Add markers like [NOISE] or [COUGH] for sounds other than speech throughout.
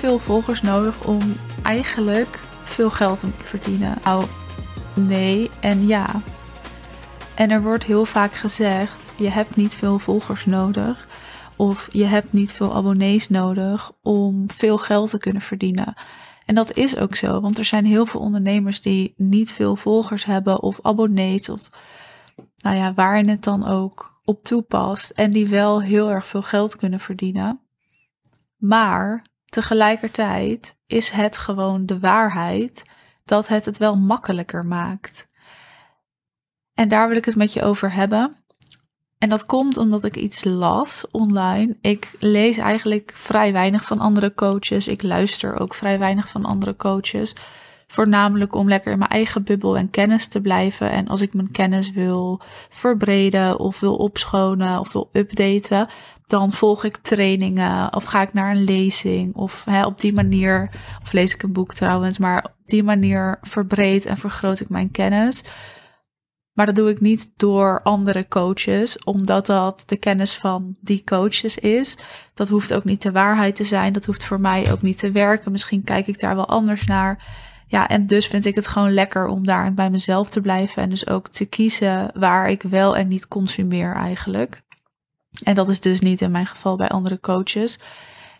veel volgers nodig om eigenlijk veel geld te verdienen? Nou, nee en ja. En er wordt heel vaak gezegd: je hebt niet veel volgers nodig. Of je hebt niet veel abonnees nodig om veel geld te kunnen verdienen. En dat is ook zo, want er zijn heel veel ondernemers die niet veel volgers hebben of abonnees of nou ja, waarin het dan ook op toepast en die wel heel erg veel geld kunnen verdienen. Maar tegelijkertijd is het gewoon de waarheid dat het het wel makkelijker maakt. En daar wil ik het met je over hebben. En dat komt omdat ik iets las online. Ik lees eigenlijk vrij weinig van andere coaches. Ik luister ook vrij weinig van andere coaches. Voornamelijk om lekker in mijn eigen bubbel en kennis te blijven. En als ik mijn kennis wil verbreden of wil opschonen of wil updaten, dan volg ik trainingen of ga ik naar een lezing. Of hè, op die manier, of lees ik een boek trouwens, maar op die manier verbreed en vergroot ik mijn kennis. Maar dat doe ik niet door andere coaches, omdat dat de kennis van die coaches is. Dat hoeft ook niet de waarheid te zijn. Dat hoeft voor mij ook niet te werken. Misschien kijk ik daar wel anders naar. Ja, en dus vind ik het gewoon lekker om daar bij mezelf te blijven. En dus ook te kiezen waar ik wel en niet consumeer eigenlijk. En dat is dus niet in mijn geval bij andere coaches.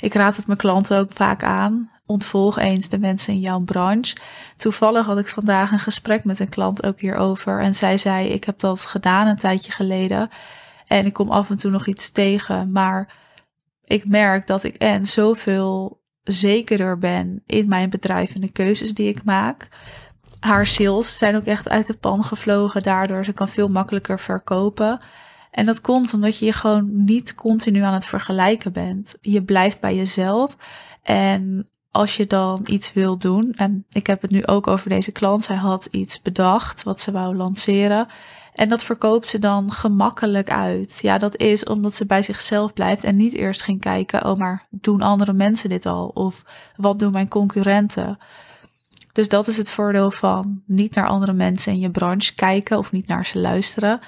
Ik raad het mijn klanten ook vaak aan ontvolg eens de mensen in jouw branche. Toevallig had ik vandaag een gesprek met een klant ook hierover. En zij zei: Ik heb dat gedaan een tijdje geleden. En ik kom af en toe nog iets tegen. Maar ik merk dat ik en zoveel zekerder ben in mijn bedrijf en de keuzes die ik maak. Haar sales zijn ook echt uit de pan gevlogen daardoor. Ze kan veel makkelijker verkopen. En dat komt omdat je je gewoon niet continu aan het vergelijken bent. Je blijft bij jezelf. En als je dan iets wil doen, en ik heb het nu ook over deze klant, zij had iets bedacht wat ze wou lanceren. En dat verkoopt ze dan gemakkelijk uit. Ja, dat is omdat ze bij zichzelf blijft en niet eerst ging kijken, oh maar doen andere mensen dit al? Of wat doen mijn concurrenten? Dus dat is het voordeel van niet naar andere mensen in je branche kijken of niet naar ze luisteren.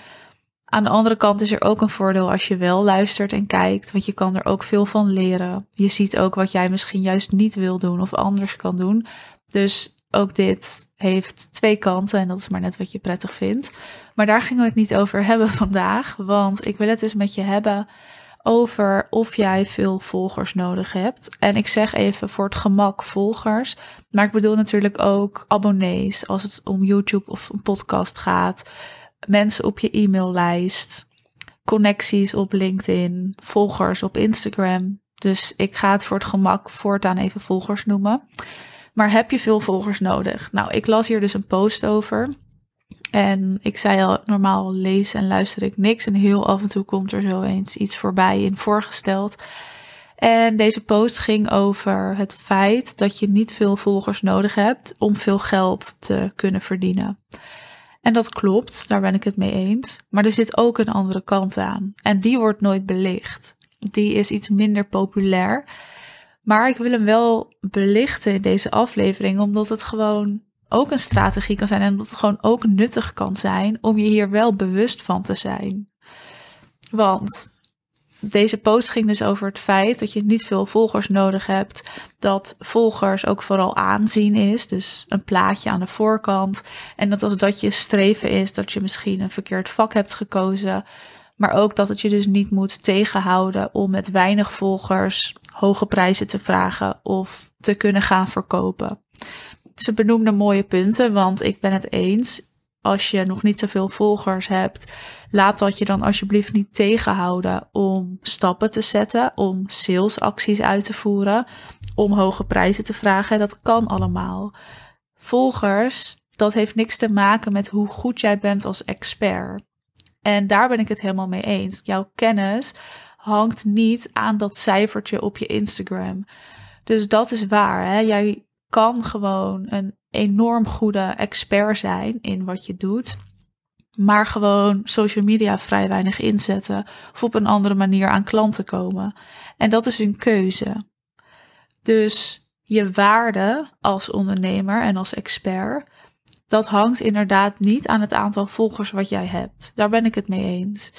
Aan de andere kant is er ook een voordeel als je wel luistert en kijkt, want je kan er ook veel van leren. Je ziet ook wat jij misschien juist niet wil doen of anders kan doen. Dus ook dit heeft twee kanten en dat is maar net wat je prettig vindt. Maar daar gingen we het niet over hebben [LAUGHS] vandaag, want ik wil het dus met je hebben over of jij veel volgers nodig hebt. En ik zeg even voor het gemak volgers, maar ik bedoel natuurlijk ook abonnees als het om YouTube of een podcast gaat mensen op je e-maillijst, connecties op LinkedIn, volgers op Instagram. Dus ik ga het voor het gemak voortaan even volgers noemen. Maar heb je veel volgers nodig? Nou, ik las hier dus een post over. En ik zei al, normaal lees en luister ik niks. En heel af en toe komt er zo eens iets voorbij in voorgesteld. En deze post ging over het feit dat je niet veel volgers nodig hebt om veel geld te kunnen verdienen. En dat klopt, daar ben ik het mee eens. Maar er zit ook een andere kant aan. En die wordt nooit belicht. Die is iets minder populair. Maar ik wil hem wel belichten in deze aflevering, omdat het gewoon ook een strategie kan zijn en omdat het gewoon ook nuttig kan zijn om je hier wel bewust van te zijn. Want deze post ging dus over het feit dat je niet veel volgers nodig hebt. Dat volgers ook vooral aanzien is. Dus een plaatje aan de voorkant. En dat als dat je streven is, dat je misschien een verkeerd vak hebt gekozen. Maar ook dat het je dus niet moet tegenhouden om met weinig volgers hoge prijzen te vragen of te kunnen gaan verkopen. Ze benoemde mooie punten, want ik ben het eens als je nog niet zoveel volgers hebt, laat dat je dan alsjeblieft niet tegenhouden om stappen te zetten, om salesacties uit te voeren, om hoge prijzen te vragen. Dat kan allemaal. Volgers, dat heeft niks te maken met hoe goed jij bent als expert. En daar ben ik het helemaal mee eens. Jouw kennis hangt niet aan dat cijfertje op je Instagram. Dus dat is waar. Hè? Jij kan gewoon een enorm goede expert zijn in wat je doet. Maar gewoon social media vrij weinig inzetten. Of op een andere manier aan klanten komen. En dat is een keuze. Dus je waarde als ondernemer en als expert. Dat hangt inderdaad niet aan het aantal volgers wat jij hebt. Daar ben ik het mee eens.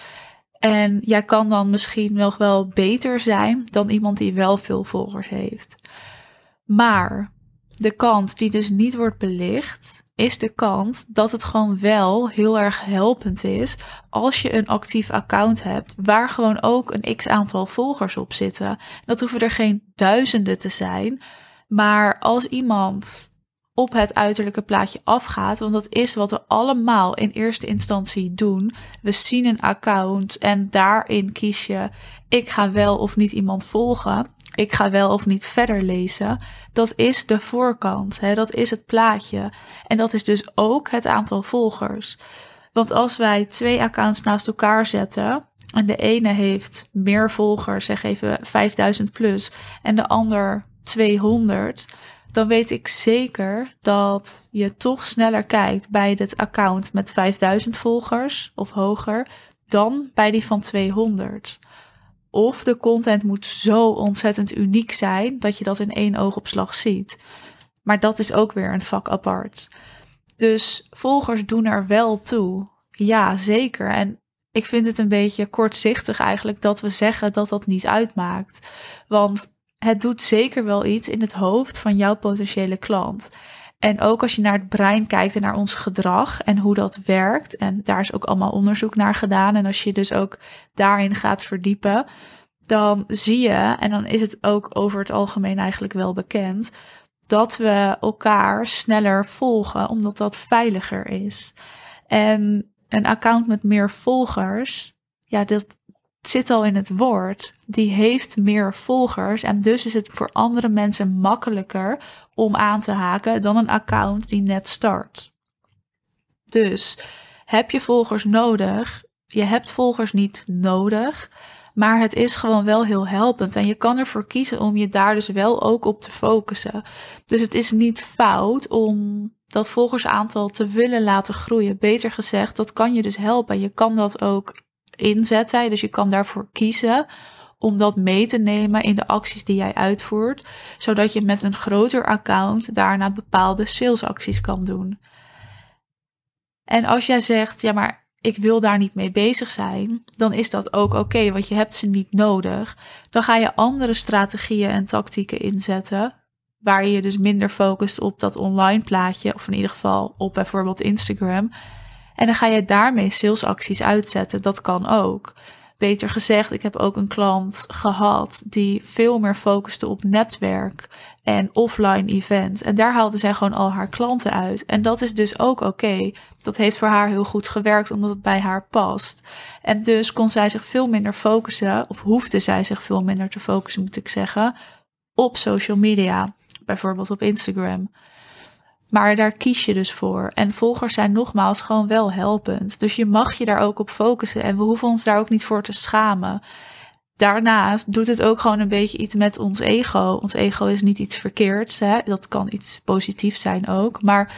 En jij kan dan misschien nog wel beter zijn dan iemand die wel veel volgers heeft. Maar de kant die dus niet wordt belicht, is de kant dat het gewoon wel heel erg helpend is als je een actief account hebt waar gewoon ook een x aantal volgers op zitten. Dat hoeven er geen duizenden te zijn, maar als iemand op het uiterlijke plaatje afgaat, want dat is wat we allemaal in eerste instantie doen. We zien een account en daarin kies je ik ga wel of niet iemand volgen. Ik ga wel of niet verder lezen. Dat is de voorkant, hè? dat is het plaatje. En dat is dus ook het aantal volgers. Want als wij twee accounts naast elkaar zetten en de ene heeft meer volgers, zeg even 5000 plus, en de ander 200, dan weet ik zeker dat je toch sneller kijkt bij het account met 5000 volgers of hoger dan bij die van 200. Of de content moet zo ontzettend uniek zijn dat je dat in één oogopslag ziet. Maar dat is ook weer een vak apart. Dus volgers doen er wel toe. Ja, zeker. En ik vind het een beetje kortzichtig eigenlijk dat we zeggen dat dat niet uitmaakt. Want het doet zeker wel iets in het hoofd van jouw potentiële klant. En ook als je naar het brein kijkt en naar ons gedrag en hoe dat werkt. En daar is ook allemaal onderzoek naar gedaan. En als je dus ook daarin gaat verdiepen, dan zie je, en dan is het ook over het algemeen eigenlijk wel bekend, dat we elkaar sneller volgen, omdat dat veiliger is. En een account met meer volgers, ja, dat zit al in het woord. Die heeft meer volgers en dus is het voor andere mensen makkelijker om aan te haken dan een account die net start. Dus heb je volgers nodig? Je hebt volgers niet nodig, maar het is gewoon wel heel helpend en je kan ervoor kiezen om je daar dus wel ook op te focussen. Dus het is niet fout om dat volgersaantal te willen laten groeien. Beter gezegd, dat kan je dus helpen. Je kan dat ook inzetten. Dus je kan daarvoor kiezen om dat mee te nemen in de acties die jij uitvoert, zodat je met een groter account daarna bepaalde salesacties kan doen. En als jij zegt, ja, maar ik wil daar niet mee bezig zijn, dan is dat ook oké, want je hebt ze niet nodig. Dan ga je andere strategieën en tactieken inzetten, waar je dus minder focust op dat online plaatje, of in ieder geval op bijvoorbeeld Instagram. En dan ga je daarmee salesacties uitzetten. Dat kan ook. Beter gezegd, ik heb ook een klant gehad die veel meer focuste op netwerk en offline events. En daar haalde zij gewoon al haar klanten uit. En dat is dus ook oké. Dat heeft voor haar heel goed gewerkt omdat het bij haar past. En dus kon zij zich veel minder focussen, of hoefde zij zich veel minder te focussen, moet ik zeggen, op social media. Bijvoorbeeld op Instagram. Maar daar kies je dus voor. En volgers zijn nogmaals gewoon wel helpend. Dus je mag je daar ook op focussen. En we hoeven ons daar ook niet voor te schamen. Daarnaast doet het ook gewoon een beetje iets met ons ego. Ons ego is niet iets verkeerds. Hè? Dat kan iets positiefs zijn ook. Maar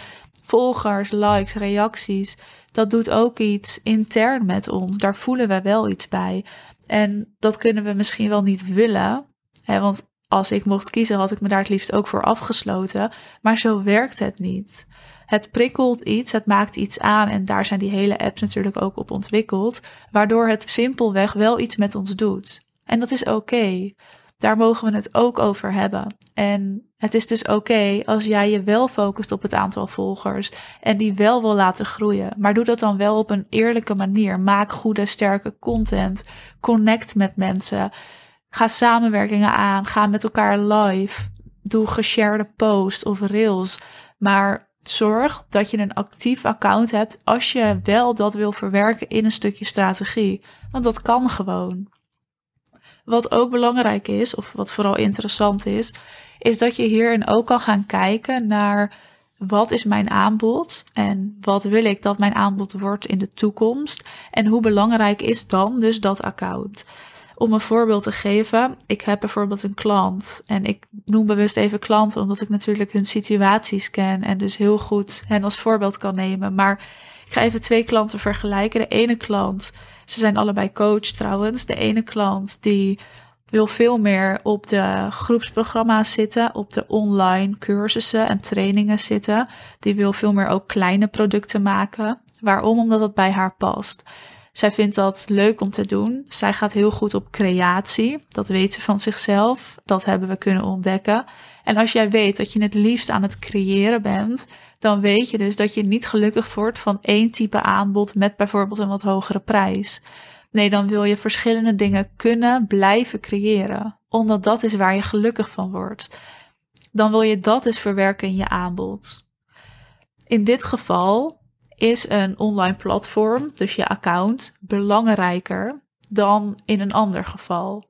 volgers, likes, reacties, dat doet ook iets intern met ons. Daar voelen we wel iets bij. En dat kunnen we misschien wel niet willen. Hè? Want als ik mocht kiezen, had ik me daar het liefst ook voor afgesloten. Maar zo werkt het niet. Het prikkelt iets, het maakt iets aan en daar zijn die hele apps natuurlijk ook op ontwikkeld, waardoor het simpelweg wel iets met ons doet. En dat is oké. Daar mogen we het ook over hebben. En het is dus oké als jij je wel focust op het aantal volgers en die wel wil laten groeien. Maar doe dat dan wel op een eerlijke manier. Maak goede, sterke content. Connect met mensen. Ga samenwerkingen aan. Ga met elkaar live. Doe geshared posts of reels. Maar zorg dat je een actief account hebt als je wel dat wil verwerken in een stukje strategie. Want dat kan gewoon. Wat ook belangrijk is, of wat vooral interessant is, is dat je hierin ook kan gaan kijken naar wat is mijn aanbod en wat wil ik dat mijn aanbod wordt in de toekomst en hoe belangrijk is dan dus dat account. Om een voorbeeld te geven, ik heb bijvoorbeeld een klant en ik noem bewust even klanten omdat ik natuurlijk hun situaties ken en dus heel goed hen als voorbeeld kan nemen. Maar ik ga even twee klanten vergelijken. De ene klant, ze zijn allebei coach trouwens. De ene klant die wil veel meer op de groepsprogramma's zitten, op de online cursussen en trainingen zitten. Die wil veel meer ook kleine producten maken. Waarom? Omdat het bij haar past. Zij vindt dat leuk om te doen. Zij gaat heel goed op creatie. Dat weet ze van zichzelf. Dat hebben we kunnen ontdekken. En als jij weet dat je het liefst aan het creëren bent, dan weet je dus dat je niet gelukkig wordt van één type aanbod met bijvoorbeeld een wat hogere prijs. Nee, dan wil je verschillende dingen kunnen blijven creëren, omdat dat is waar je gelukkig van wordt. Dan wil je dat dus verwerken in je aanbod. In dit geval is een online platform, dus je account, belangrijker dan in een ander geval.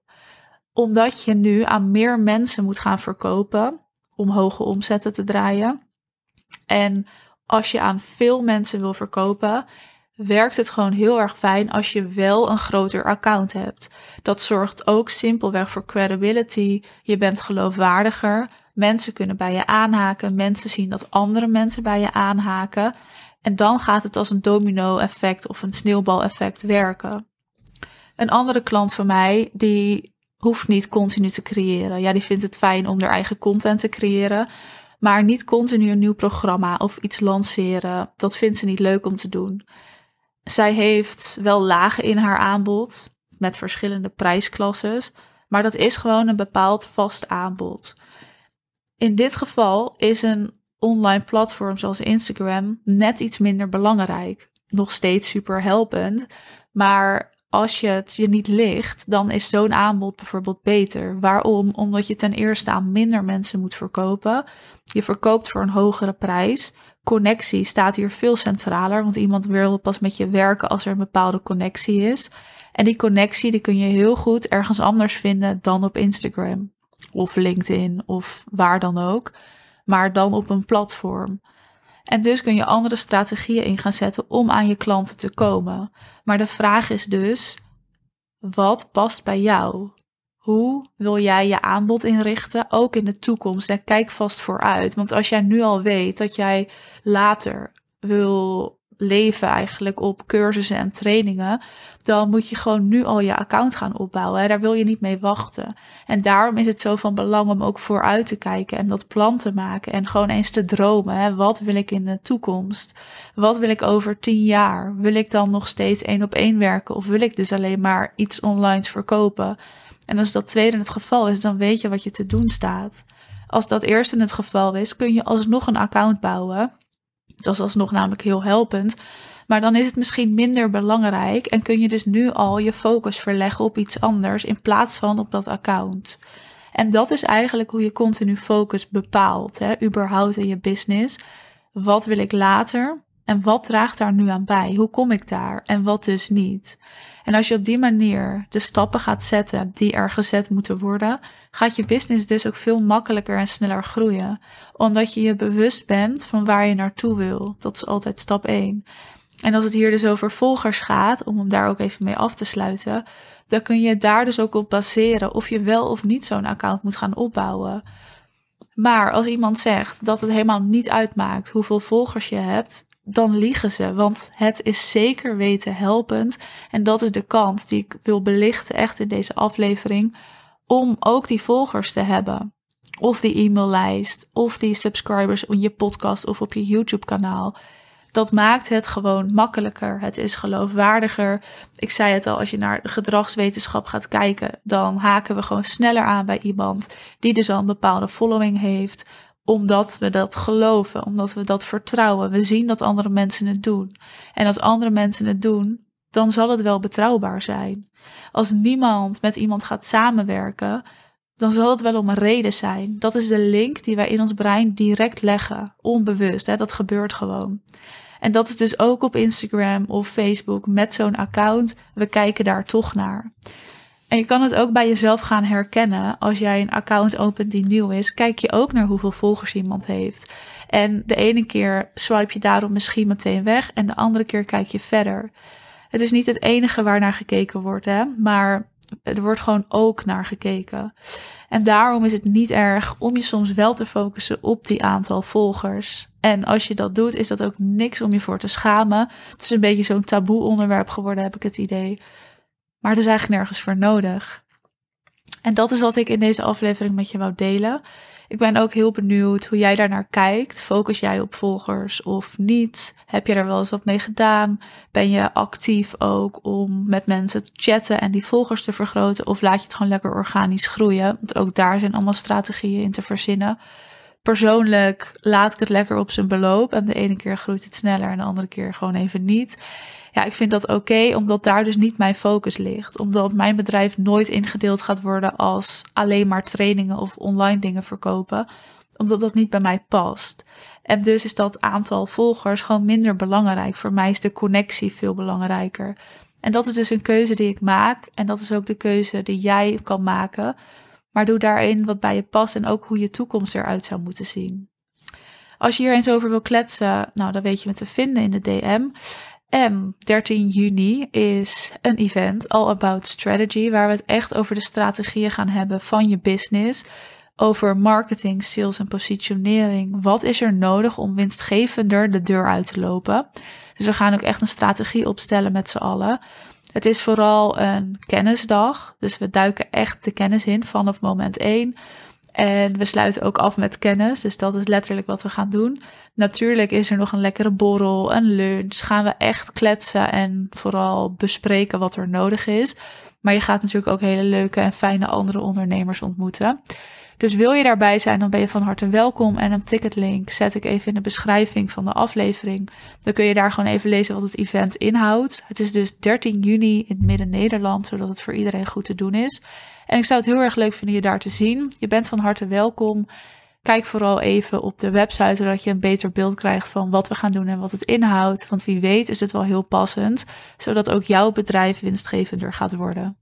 Omdat je nu aan meer mensen moet gaan verkopen om hoge omzetten te draaien. En als je aan veel mensen wil verkopen, werkt het gewoon heel erg fijn als je wel een groter account hebt. Dat zorgt ook simpelweg voor credibility. Je bent geloofwaardiger. Mensen kunnen bij je aanhaken. Mensen zien dat andere mensen bij je aanhaken. En dan gaat het als een domino-effect of een sneeuwbal-effect werken. Een andere klant van mij, die hoeft niet continu te creëren. Ja, die vindt het fijn om haar eigen content te creëren. Maar niet continu een nieuw programma of iets lanceren. Dat vindt ze niet leuk om te doen. Zij heeft wel lagen in haar aanbod met verschillende prijsklasses. Maar dat is gewoon een bepaald vast aanbod. In dit geval is een online platform zoals Instagram net iets minder belangrijk. Nog steeds super helpend. Maar als je het je niet ligt, dan is zo'n aanbod bijvoorbeeld beter. Waarom? Omdat je ten eerste aan minder mensen moet verkopen. Je verkoopt voor een hogere prijs. Connectie staat hier veel centraler, want iemand wil pas met je werken als er een bepaalde connectie is. En die connectie die kun je heel goed ergens anders vinden dan op Instagram of LinkedIn of waar dan ook, maar dan op een platform. En dus kun je andere strategieën in gaan zetten om aan je klanten te komen. Maar de vraag is dus: wat past bij jou? Hoe wil jij je aanbod inrichten, ook in de toekomst? En kijk vast vooruit. Want als jij nu al weet dat jij later wil leven eigenlijk op cursussen en trainingen, dan moet je gewoon nu al je account gaan opbouwen. Daar wil je niet mee wachten. En daarom is het zo van belang om ook vooruit te kijken en dat plan te maken en gewoon eens te dromen. Hè? Wat wil ik in de toekomst? Wat wil ik over tien jaar? Wil ik dan nog steeds één op één werken of wil ik dus alleen maar iets online verkopen? En als dat tweede het geval is, dan weet je wat je te doen staat. Als dat eerste het geval is, kun je alsnog een account bouwen dat is alsnog namelijk heel helpend. Maar dan is het misschien minder belangrijk en kun je dus nu al je focus verleggen op iets anders in plaats van op dat account. En dat is eigenlijk hoe je continu focus bepaalt, hè, überhaupt in je business. Wat wil ik later en wat draagt daar nu aan bij? Hoe kom ik daar en wat dus niet? En als je op die manier de stappen gaat zetten die er gezet moeten worden, gaat je business dus ook veel makkelijker en sneller groeien. Omdat je je bewust bent van waar je naartoe wil. Dat is altijd stap 1. En als het hier dus over volgers gaat, om hem daar ook even mee af te sluiten, dan kun je daar dus ook op baseren of je wel of niet zo'n account moet gaan opbouwen. Maar als iemand zegt dat het helemaal niet uitmaakt hoeveel volgers je hebt, dan liegen ze. Want het is zeker weten helpend. En dat is de kant die ik wil belichten echt in deze aflevering. Om ook die volgers te hebben. Of die e-maillijst. Of die subscribers op je podcast of op je YouTube kanaal. Dat maakt het gewoon makkelijker. Het is geloofwaardiger. Ik zei het al, als je naar gedragswetenschap gaat kijken, dan haken we gewoon sneller aan bij iemand die dus al een bepaalde following heeft omdat we dat geloven, omdat we dat vertrouwen. We zien dat andere mensen het doen. En als andere mensen het doen, dan zal het wel betrouwbaar zijn. Als niemand met iemand gaat samenwerken, dan zal het wel om een reden zijn. Dat is de link die wij in ons brein direct leggen, onbewust. Hè? Dat gebeurt gewoon. En dat is dus ook op Instagram of Facebook met zo'n account. We kijken daar toch naar. En je kan het ook bij jezelf gaan herkennen. Als jij een account opent die nieuw is, kijk je ook naar hoeveel volgers iemand heeft. En de ene keer swipe je daarom misschien meteen weg en de andere keer kijk je verder. Het is niet het enige waar naar gekeken wordt, hè, maar er wordt gewoon ook naar gekeken. En daarom is het niet erg om je soms wel te focussen op die aantal volgers. En als je dat doet, is dat ook niks om je voor te schamen. Het is een beetje zo'n taboe onderwerp geworden, heb ik het idee. Maar er is eigenlijk nergens voor nodig. En dat is wat ik in deze aflevering met je wou delen. Ik ben ook heel benieuwd hoe jij daarnaar kijkt. Focus jij op volgers of niet? Heb je er wel eens wat mee gedaan? Ben je actief ook om met mensen te chatten en die volgers te vergroten? Of laat je het gewoon lekker organisch groeien? Want ook daar zijn allemaal strategieën in te verzinnen. Persoonlijk laat ik het lekker op zijn beloop. En de ene keer groeit het sneller en de andere keer gewoon even niet. Ja, ik vind dat oké, omdat daar dus niet mijn focus ligt. Omdat mijn bedrijf nooit ingedeeld gaat worden als alleen maar trainingen of online dingen verkopen. Omdat dat niet bij mij past. En dus is dat aantal volgers gewoon minder belangrijk. Voor mij is de connectie veel belangrijker. En dat is dus een keuze die ik maak. En dat is ook de keuze die jij kan maken. Maar doe daarin wat bij je past en ook hoe je toekomst eruit zou moeten zien. Als je hier eens over wil kletsen, nou dan weet je me te vinden in de DM. En 13 juni is een event All About Strategy, waar we het echt over de strategieën gaan hebben van je business. Over marketing, sales en positionering. Wat is er nodig om winstgevender de deur uit te lopen? Dus we gaan ook echt een strategie opstellen met z'n allen. Het is vooral een kennisdag. Dus we duiken echt de kennis in vanaf moment 1. En we sluiten ook af met kennis. Dus dat is letterlijk wat we gaan doen. Natuurlijk is er nog een lekkere borrel, een lunch. Gaan we echt kletsen en vooral bespreken wat er nodig is. Maar je gaat natuurlijk ook hele leuke en fijne andere ondernemers ontmoeten. Dus wil je daarbij zijn, dan ben je van harte welkom. En een ticketlink zet ik even in de beschrijving van de aflevering. Dan kun je daar gewoon even lezen wat het event inhoudt. Het is dus 13 juni in het Midden-Nederland, zodat het voor iedereen goed te doen is. En ik zou het heel erg leuk vinden je daar te zien. Je bent van harte welkom. Kijk vooral even op de website, zodat je een beter beeld krijgt van wat we gaan doen en wat het inhoudt. Want wie weet is het wel heel passend, zodat ook jouw bedrijf winstgevender gaat worden.